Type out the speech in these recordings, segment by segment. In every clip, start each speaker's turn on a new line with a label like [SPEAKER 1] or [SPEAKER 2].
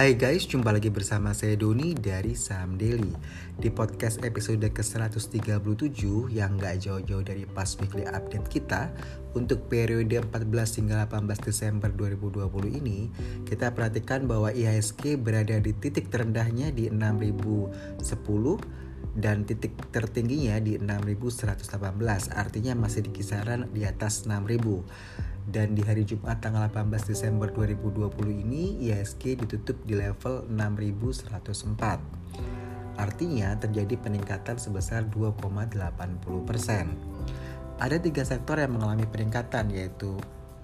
[SPEAKER 1] Hai guys, jumpa lagi bersama saya Doni dari Saham Daily. Di podcast episode ke-137 yang gak jauh-jauh dari pas weekly update kita Untuk periode 14 hingga 18 Desember 2020 ini Kita perhatikan bahwa IHSG berada di titik terendahnya di 6010 dan titik tertingginya di 6118 artinya masih di kisaran di atas 6000 dan di hari Jumat tanggal 18 Desember 2020 ini IHSG ditutup di level 6104. Artinya terjadi peningkatan sebesar 2,80%. Ada tiga sektor yang mengalami peningkatan yaitu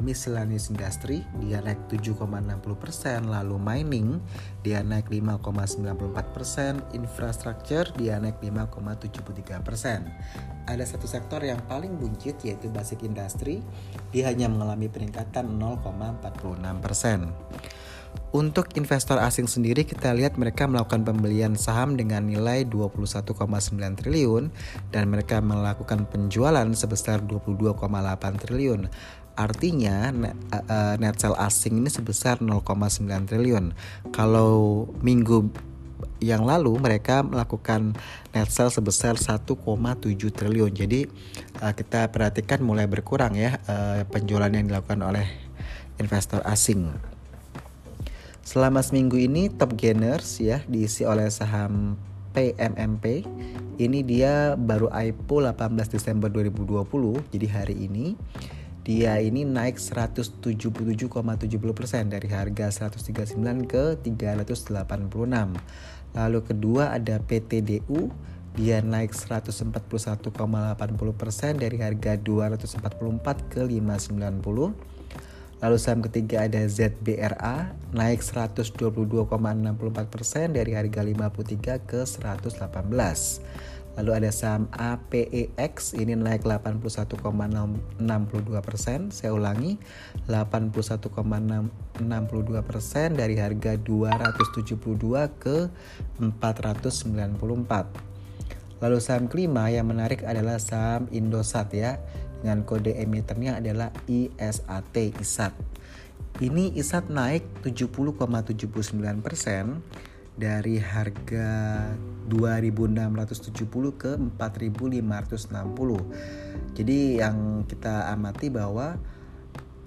[SPEAKER 1] miscellaneous industry dia naik 7,60%, lalu mining dia naik 5,94%, infrastructure dia naik 5,73%. Ada satu sektor yang paling buncit yaitu basic industry, dia hanya mengalami peningkatan 0,46%. Untuk investor asing sendiri kita lihat mereka melakukan pembelian saham dengan nilai 21,9 triliun dan mereka melakukan penjualan sebesar 22,8 triliun. Artinya net, sell asing ini sebesar 0,9 triliun. Kalau minggu yang lalu mereka melakukan net sell sebesar 1,7 triliun. Jadi kita perhatikan mulai berkurang ya penjualan yang dilakukan oleh investor asing. Selama seminggu ini top gainers ya diisi oleh saham PMMP. Ini dia baru IPO 18 Desember 2020, jadi hari ini dia ini naik 177,70% dari harga 139 ke 386. Lalu kedua ada PTDU dia naik 141,80% dari harga 244 ke 590. Lalu saham ketiga ada ZBRA naik 122,64% dari harga 53 ke 118. Lalu ada saham APEX ini naik 81,62 persen. Saya ulangi 81,62 persen dari harga 272 ke 494. Lalu saham kelima yang menarik adalah saham Indosat ya dengan kode emitennya adalah ISAT ISAT. Ini ISAT naik 70,79 persen dari harga 2670 ke 4560. Jadi yang kita amati bahwa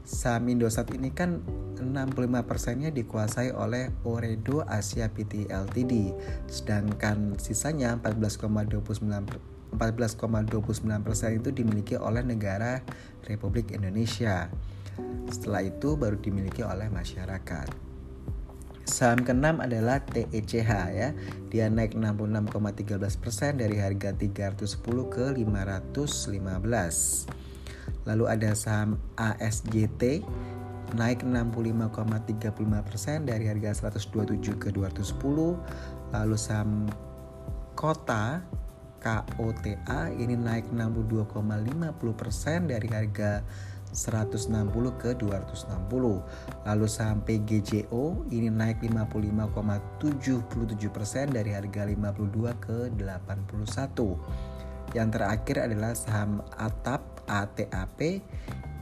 [SPEAKER 1] saham Indosat ini kan 65 persennya dikuasai oleh Oredo Asia PT Ltd sedangkan sisanya 14,29 14,29 persen itu dimiliki oleh negara Republik Indonesia. Setelah itu baru dimiliki oleh masyarakat. Saham keenam adalah TECH ya. Dia naik 66,13% dari harga 310 ke 515. Lalu ada saham ASJT naik 65,35% dari harga 127 ke 210. Lalu saham Kota KOTA ini naik 62,50% dari harga 160 ke 260. Lalu saham PGJO ini naik 55,77% dari harga 52 ke 81. Yang terakhir adalah saham ATAP ATAP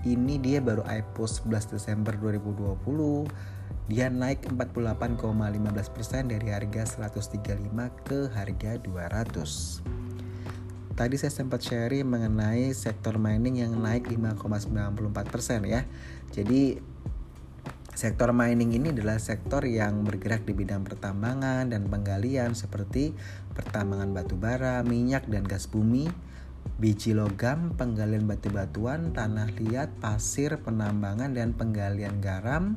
[SPEAKER 1] ini dia baru IPO 11 Desember 2020 dia naik 48,15% dari harga 135 ke harga 200 tadi saya sempat sharing mengenai sektor mining yang naik 5,94% ya. Jadi sektor mining ini adalah sektor yang bergerak di bidang pertambangan dan penggalian seperti pertambangan batu bara, minyak dan gas bumi, biji logam, penggalian batu-batuan, tanah liat, pasir, penambangan dan penggalian garam,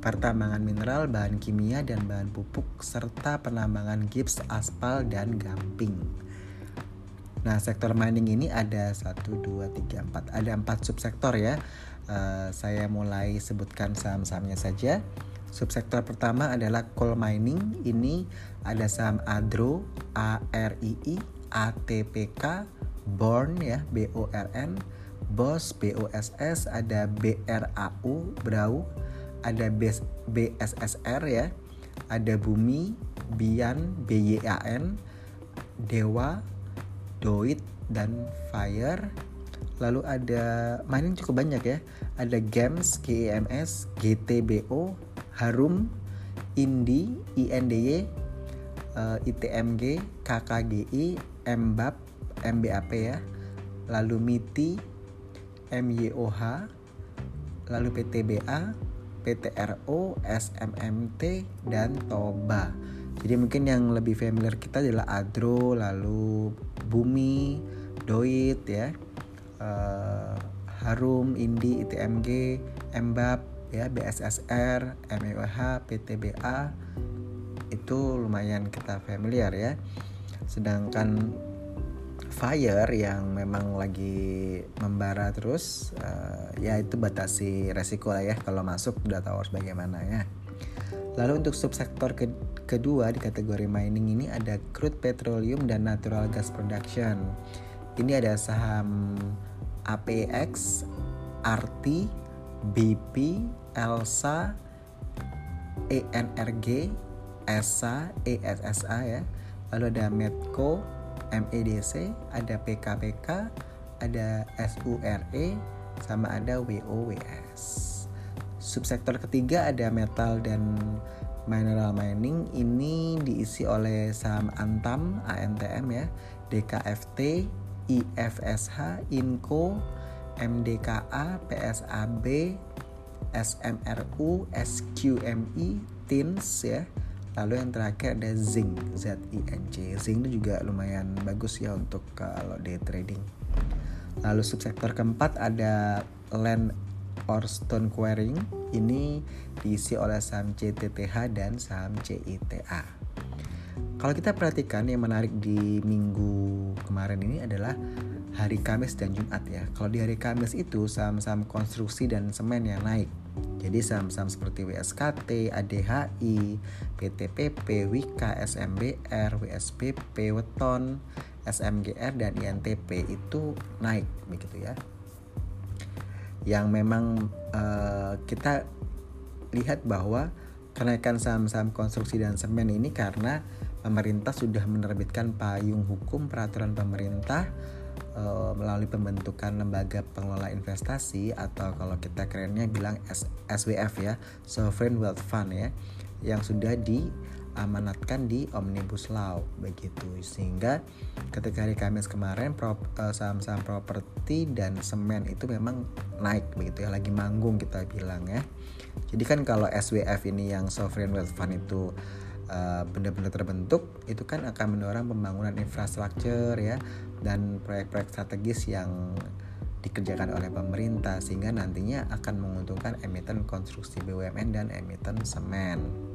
[SPEAKER 1] pertambangan mineral, bahan kimia dan bahan pupuk serta penambangan gips, aspal dan gamping. Nah, sektor mining ini ada 1 2 3 4. Ada 4 subsektor ya. Uh, saya mulai sebutkan saham-sahamnya saja. Subsektor pertama adalah coal mining. Ini ada saham Adro, ARII, ATPK, Born ya, B O R N, BOS, BOSS, ada BRAU, Brau, ada BSSR ya, ada Bumi, Bian, BYAN, Dewa, Doit dan Fire. Lalu ada mining cukup banyak ya. Ada Games, GEMS, GTBO, Harum, INDI, INDY, uh, ITMG, KKGI, MBAP, MBAP ya, lalu MITI, MYOH, lalu PTBA, PTRO, SMMT, dan TOBA. Jadi mungkin yang lebih familiar kita adalah Adro, lalu Bumi, Doit ya, uh, Harum, Indi, ITMG, Mbap, ya, BSSR, MEWH, PTBA itu lumayan kita familiar ya. Sedangkan fire yang memang lagi membara terus uh, ya itu batasi resiko lah ya kalau masuk udah tahu harus bagaimana ya lalu untuk subsektor ke kedua di kategori mining ini ada crude petroleum dan natural gas production ini ada saham APX, RT, BP, ELSA, ENRG, ESA, ESSA ya. Lalu ada Medco, MEDC, ada PKPK, ada SURE, sama ada WOWS. Subsektor ketiga ada metal dan mineral mining ini diisi oleh saham Antam, ANTM ya, DKFT, IFSH, INCO, MDKA, PSAB, SMRU, SQMI, TINS ya, Lalu yang terakhir ada zinc, Z-I-N-C. Zinc itu juga lumayan bagus ya untuk kalau day trading. Lalu subsektor keempat ada land or stone quarrying. Ini diisi oleh saham CTTH dan saham CITA. Kalau kita perhatikan yang menarik di minggu kemarin ini adalah hari Kamis dan Jumat ya. Kalau di hari Kamis itu saham-saham konstruksi dan semen yang naik jadi saham-saham seperti WSKT, ADHI, PTPP, Wika, SMBR, WSPP, Weton, SMGR dan INTP itu naik begitu ya. Yang memang uh, kita lihat bahwa kenaikan saham-saham konstruksi dan semen ini karena pemerintah sudah menerbitkan payung hukum peraturan pemerintah uh, melalui pembentukan lembaga pengelola investasi atau kalau kita kerennya bilang SWF ya, Sovereign Wealth Fund ya, yang sudah diamanatkan di Omnibus Law begitu. Sehingga ketika hari Kamis kemarin prop, uh, saham-saham properti dan semen itu memang naik begitu ya, lagi manggung kita bilang ya. Jadi kan kalau SWF ini yang Sovereign Wealth Fund itu uh, benar-benar terbentuk itu kan akan mendorong pembangunan infrastruktur ya dan proyek-proyek strategis yang dikerjakan oleh pemerintah sehingga nantinya akan menguntungkan emiten konstruksi BUMN dan emiten semen.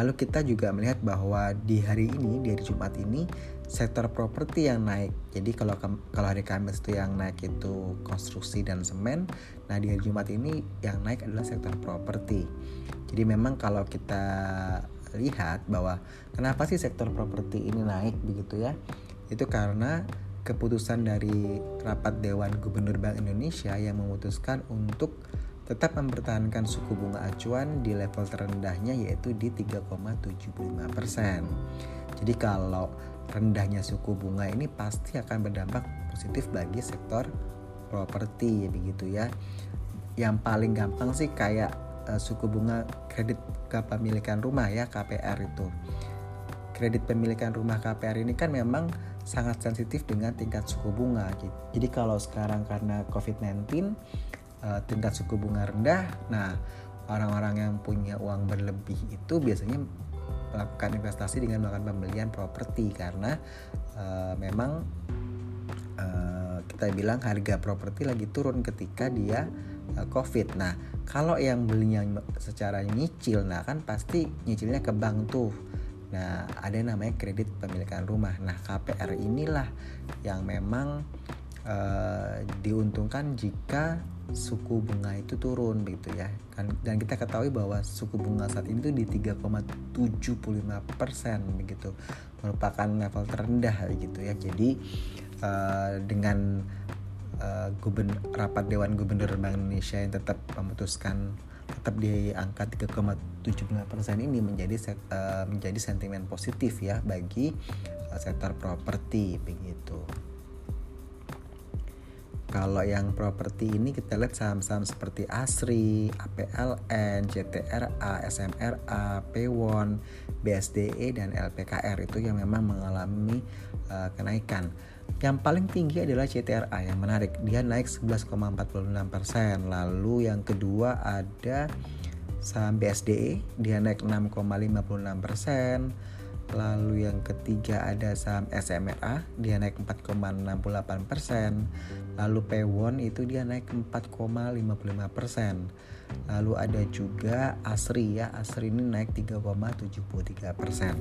[SPEAKER 1] Lalu kita juga melihat bahwa di hari ini, di hari Jumat ini, sektor properti yang naik. Jadi kalau kalau hari Kamis itu yang naik itu konstruksi dan semen, nah di hari Jumat ini yang naik adalah sektor properti. Jadi memang kalau kita lihat bahwa kenapa sih sektor properti ini naik begitu ya? Itu karena keputusan dari rapat Dewan Gubernur Bank Indonesia yang memutuskan untuk tetap mempertahankan suku bunga acuan di level terendahnya yaitu di 3,75%. Jadi kalau rendahnya suku bunga ini pasti akan berdampak positif bagi sektor properti begitu ya. Yang paling gampang sih kayak uh, suku bunga kredit kepemilikan rumah ya KPR itu. Kredit pemilikan rumah KPR ini kan memang sangat sensitif dengan tingkat suku bunga. Jadi kalau sekarang karena COVID-19 uh, tingkat suku bunga rendah. Nah, orang-orang yang punya uang berlebih itu biasanya melakukan investasi dengan melakukan pembelian properti karena uh, memang uh, kita bilang harga properti lagi turun ketika dia COVID. Nah, kalau yang belinya secara nyicil, nah kan pasti nyicilnya ke bank tuh. Nah, ada namanya kredit pemilikan rumah. Nah, KPR inilah yang memang uh, diuntungkan jika suku bunga itu turun begitu ya. Kan dan kita ketahui bahwa suku bunga saat ini tuh di 3,75 persen begitu merupakan level terendah gitu ya. Jadi uh, dengan uh, gubern rapat Dewan Gubernur Bank Indonesia yang tetap memutuskan tetap di angka 3,75 persen ini menjadi uh, menjadi sentimen positif ya bagi uh, sektor properti begitu. Kalau yang properti ini kita lihat saham-saham seperti Asri, APLN, CTRA, SMRA, P1, BSDE dan LPKR itu yang memang mengalami uh, kenaikan. Yang paling tinggi adalah CTRA yang menarik, dia naik 11,46%. Lalu yang kedua ada saham BSDE, dia naik 6,56% Lalu yang ketiga ada saham SMRA, dia naik 4,68 persen. Lalu P1 itu dia naik 4,55 persen. Lalu ada juga Asri ya, Asri ini naik 3,73 persen.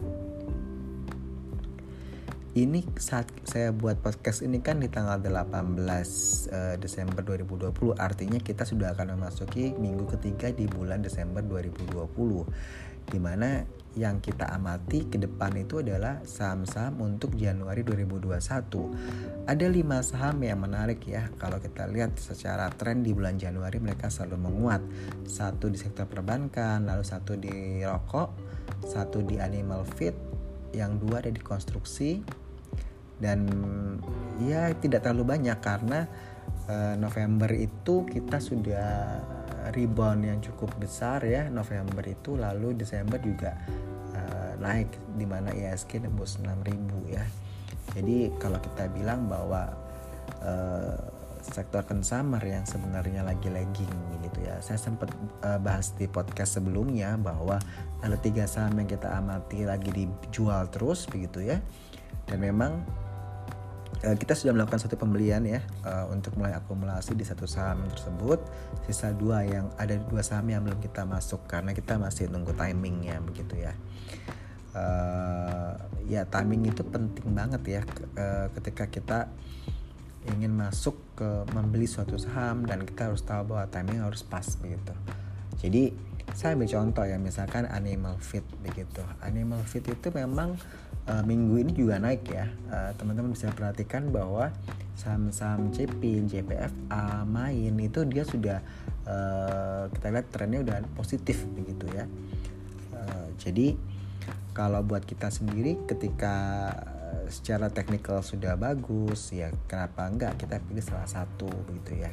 [SPEAKER 1] Ini saat saya buat podcast ini kan di tanggal 18 uh, Desember 2020 Artinya kita sudah akan memasuki minggu ketiga di bulan Desember 2020 Di mana yang kita amati ke depan itu adalah saham-saham untuk Januari 2021. Ada lima saham yang menarik ya kalau kita lihat secara tren di bulan Januari mereka selalu menguat. Satu di sektor perbankan, lalu satu di rokok, satu di animal feed, yang dua ada di konstruksi dan ya tidak terlalu banyak karena uh, November itu kita sudah rebound yang cukup besar ya November itu lalu Desember juga uh, naik di mana ISG tembus 6000 ya. Jadi kalau kita bilang bahwa uh, sektor consumer yang sebenarnya lagi lagging gitu ya. Saya sempat uh, bahas di podcast sebelumnya bahwa ada tiga saham yang kita amati lagi dijual terus begitu ya. Dan memang Eh, kita sudah melakukan satu pembelian ya uh, untuk mulai akumulasi di satu saham tersebut. Sisa dua yang ada dua saham yang belum kita masuk karena kita masih nunggu timingnya begitu ya. Uh, ya timing itu penting banget ya uh, ketika kita ingin masuk ke membeli suatu saham dan kita harus tahu bahwa timing harus pas begitu. Jadi saya ambil contoh ya misalkan animal feed begitu. Animal feed itu memang uh, minggu ini juga naik ya. Uh, teman-teman bisa perhatikan bahwa saham-saham Cepin, JPFA, Main itu dia sudah uh, kita lihat trennya udah positif begitu ya. Uh, jadi kalau buat kita sendiri ketika secara teknikal sudah bagus ya kenapa enggak kita pilih salah satu begitu ya.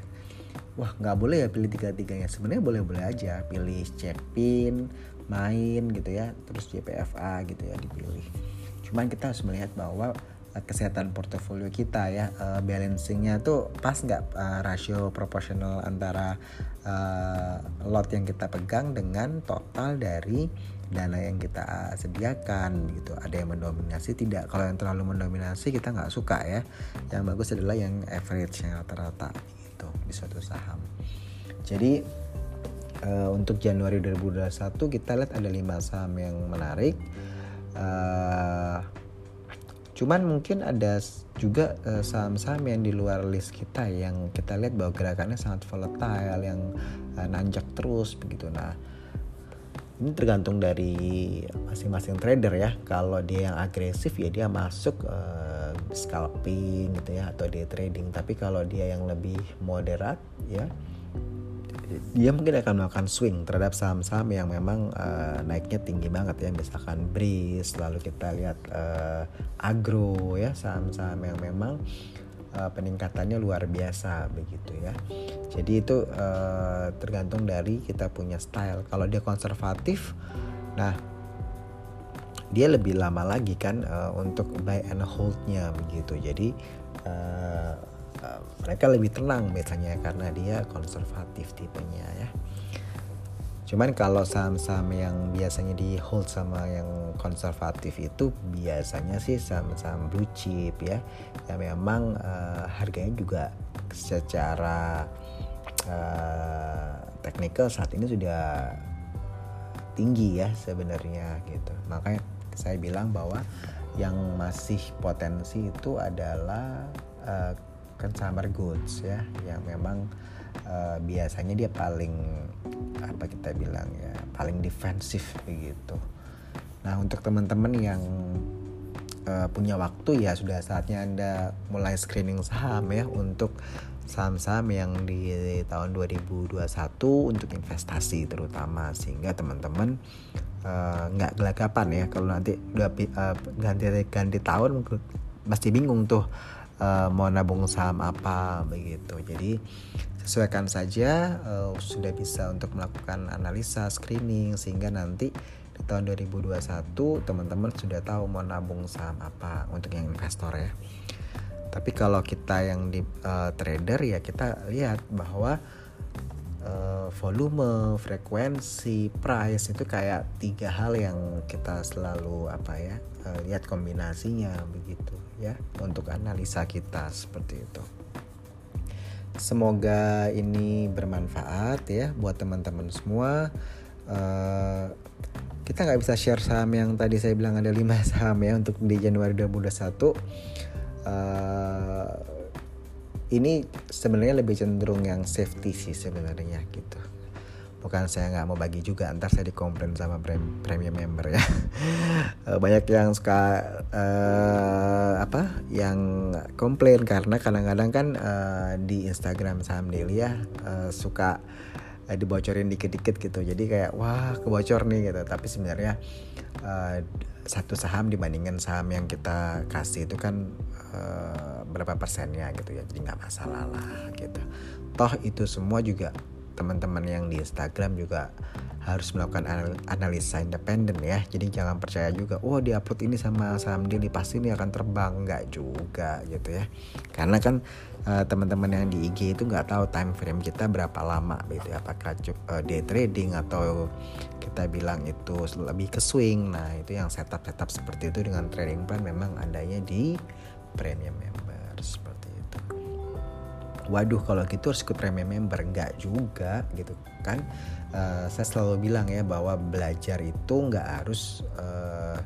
[SPEAKER 1] Wah nggak boleh ya pilih tiga tiganya sebenarnya boleh boleh aja pilih Cepin main gitu ya terus JPFA gitu ya dipilih cuman kita harus melihat bahwa uh, kesehatan portofolio kita ya uh, balancingnya tuh pas nggak uh, rasio proporsional antara uh, lot yang kita pegang dengan total dari dana yang kita sediakan gitu. Ada yang mendominasi tidak. Kalau yang terlalu mendominasi kita nggak suka ya. Yang bagus adalah yang average yang rata-rata gitu di suatu saham. Jadi uh, untuk Januari 2021 kita lihat ada lima saham yang menarik uh, cuman mungkin ada juga eh, saham-saham yang di luar list kita yang kita lihat bahwa gerakannya sangat volatile yang uh, nanjak terus begitu. Nah ini tergantung dari masing-masing trader ya. Kalau dia yang agresif ya dia masuk uh, scalping gitu ya atau dia trading. Tapi kalau dia yang lebih moderat ya dia mungkin akan melakukan swing terhadap saham-saham yang memang uh, naiknya tinggi banget ya. Misalkan Breeze lalu kita lihat uh, agro ya saham-saham yang memang uh, peningkatannya luar biasa begitu ya. Jadi itu uh, tergantung dari kita punya style. Kalau dia konservatif nah dia lebih lama lagi kan uh, untuk buy and holdnya begitu. Jadi uh, mereka lebih tenang biasanya karena dia konservatif tipenya ya. Cuman kalau saham-saham yang biasanya di hold sama yang konservatif itu biasanya sih saham-saham blue chip ya. Yang memang uh, harganya juga secara uh, teknikal saat ini sudah tinggi ya sebenarnya gitu. Makanya saya bilang bahwa yang masih potensi itu adalah uh, consumer goods ya yang memang uh, biasanya dia paling apa kita bilang ya paling defensif begitu. Nah untuk teman-teman yang uh, punya waktu ya sudah saatnya anda mulai screening saham ya untuk saham-saham yang di tahun 2021 untuk investasi terutama sehingga teman-teman nggak uh, gelagapan ya kalau nanti udah uh, ganti ganti tahun masih bingung tuh uh, mau nabung saham apa begitu. Jadi sesuaikan saja uh, sudah bisa untuk melakukan analisa screening sehingga nanti di tahun 2021 teman-teman sudah tahu mau nabung saham apa untuk yang investor ya. Tapi kalau kita yang di uh, trader ya kita lihat bahwa uh, volume, frekuensi, price itu kayak tiga hal yang kita selalu apa ya uh, lihat kombinasinya begitu ya untuk analisa kita seperti itu. Semoga ini bermanfaat ya buat teman-teman semua. Uh, kita nggak bisa share saham yang tadi saya bilang ada lima saham ya untuk di Januari 2021 uh, ini sebenarnya lebih cenderung yang safety sih sebenarnya gitu. Bukan saya nggak mau bagi juga ntar saya dikomplain sama premium member ya. Eh, banyak yang suka uh, apa yang komplain karena kadang-kadang kan uh, di Instagram saham daily ya uh, suka uh, dibocorin dikit-dikit gitu. Jadi kayak wah kebocor nih gitu. Tapi sebenarnya uh, satu saham dibandingkan saham yang kita kasih itu kan uh, berapa persennya gitu ya. Jadi nggak masalah lah gitu. Toh itu semua juga teman-teman yang di Instagram juga harus melakukan analisa independen ya. Jadi jangan percaya juga oh di upload ini sama saham daily pasti ini akan terbang. Nggak juga gitu ya. Karena kan uh, teman-teman yang di IG itu nggak tahu time frame kita berapa lama gitu ya. Apakah uh, day trading atau kita bilang itu lebih ke swing. Nah itu yang setup setup seperti itu dengan trading plan memang adanya di premium member waduh kalau gitu harus ikut premium member. Nggak juga gitu kan? Uh, saya selalu bilang ya bahwa belajar itu nggak harus uh,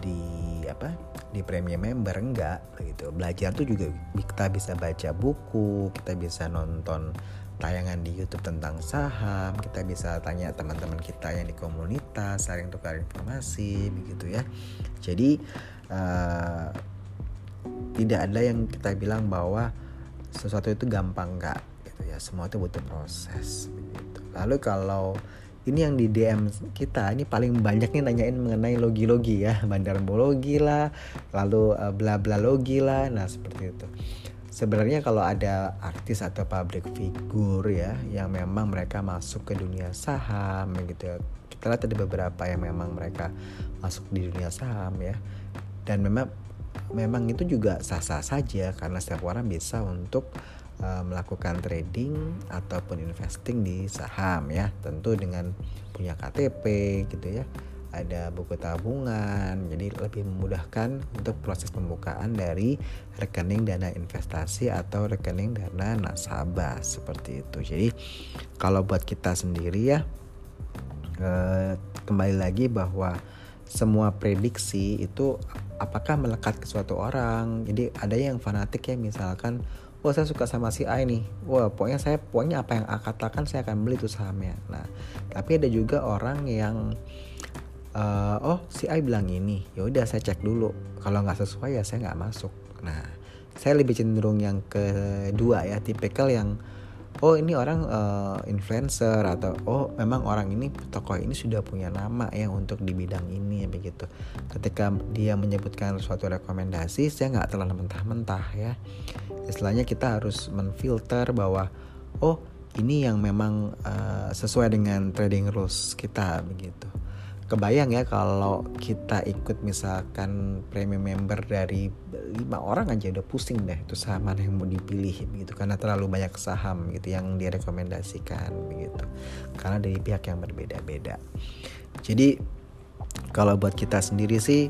[SPEAKER 1] di apa di premium member enggak gitu. Belajar tuh juga kita bisa baca buku kita bisa nonton tayangan di YouTube tentang saham kita bisa tanya teman-teman kita yang di komunitas saling tukar informasi begitu ya. Jadi uh, tidak ada yang kita bilang bahwa sesuatu itu gampang enggak gitu ya. Semua itu butuh proses begitu. Lalu kalau ini yang di DM kita ini paling banyak nih nanyain mengenai logi-logi ya. Bandarmologi lah lalu uh, bla bla logi lah nah seperti itu. Sebenarnya kalau ada artis atau public figure ya yang memang mereka masuk ke dunia saham gitu ya. Kita lihat ada beberapa yang memang mereka masuk di dunia saham ya. Dan memang memang itu juga sah-sah saja karena setiap orang bisa untuk uh, melakukan trading ataupun investing di saham ya. Tentu dengan punya KTP gitu ya ada buku tabungan jadi lebih memudahkan untuk proses pembukaan dari rekening dana investasi atau rekening dana nasabah seperti itu. Jadi kalau buat kita sendiri ya eh, kembali lagi bahwa semua prediksi itu apakah melekat ke suatu orang. Jadi ada yang fanatik ya misalkan wah saya suka sama si A nih wah pokoknya saya pokoknya apa yang A katakan saya akan beli tuh sahamnya. Nah tapi ada juga orang yang uh, oh si A bilang ini. Ya udah saya cek dulu. Kalau nggak sesuai ya saya nggak masuk. Nah saya lebih cenderung yang kedua ya tipikal yang oh ini orang uh, influencer atau oh memang orang ini tokoh ini sudah punya nama ya untuk di bidang ini begitu. Ketika dia menyebutkan suatu rekomendasi saya nggak terlalu mentah-mentah ya. Istilahnya kita harus menfilter bahwa oh ini yang memang uh, sesuai dengan trading rules kita begitu. Kebayang ya kalau kita ikut misalkan premium member dari lima orang aja udah pusing deh itu saham mana yang mau dipilih begitu karena terlalu banyak saham gitu yang direkomendasikan begitu. Karena dari pihak yang berbeda-beda. Jadi kalau buat kita sendiri sih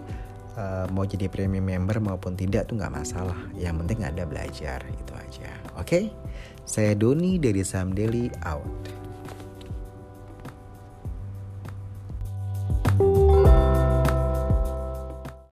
[SPEAKER 1] uh, mau jadi premium member maupun tidak tuh nggak masalah. Yang penting ada belajar itu aja. Oke? Okay? saya Doni dari Saham Daily out